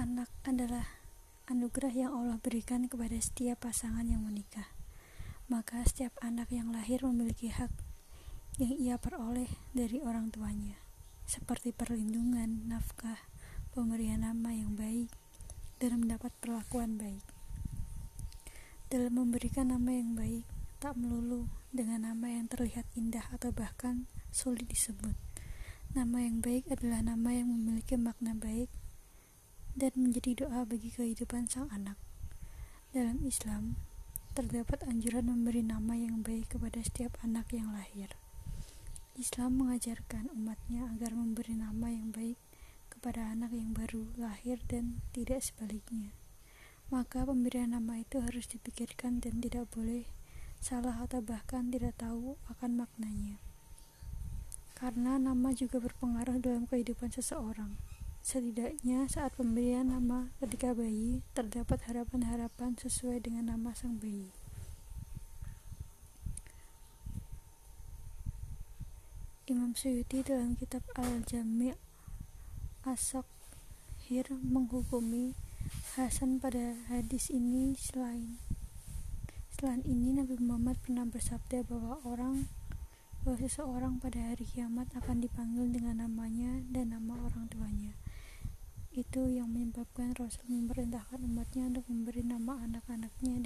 Anak adalah anugerah yang Allah berikan kepada setiap pasangan yang menikah. Maka setiap anak yang lahir memiliki hak yang ia peroleh dari orang tuanya, seperti perlindungan, nafkah, pemberian nama yang baik, dan mendapat perlakuan baik. Dalam memberikan nama yang baik, tak melulu dengan nama yang terlihat indah atau bahkan sulit disebut. Nama yang baik adalah nama yang memiliki makna baik dan menjadi doa bagi kehidupan sang anak. Dalam Islam, terdapat anjuran memberi nama yang baik kepada setiap anak yang lahir. Islam mengajarkan umatnya agar memberi nama yang baik kepada anak yang baru lahir dan tidak sebaliknya. Maka pemberian nama itu harus dipikirkan dan tidak boleh salah atau bahkan tidak tahu akan maknanya. Karena nama juga berpengaruh dalam kehidupan seseorang. Setidaknya saat pemberian nama ketika bayi, terdapat harapan-harapan sesuai dengan nama sang bayi. Imam Suyuti dalam kitab Al-Jami' As-Sakhir menghukumi Hasan pada hadis ini selain selain ini Nabi Muhammad pernah bersabda bahwa orang bahwa seseorang pada hari kiamat akan dipanggil dengan namanya dan nama orang tuanya itu yang menyebabkan Rasul memerintahkan umatnya untuk memberi nama anak-anaknya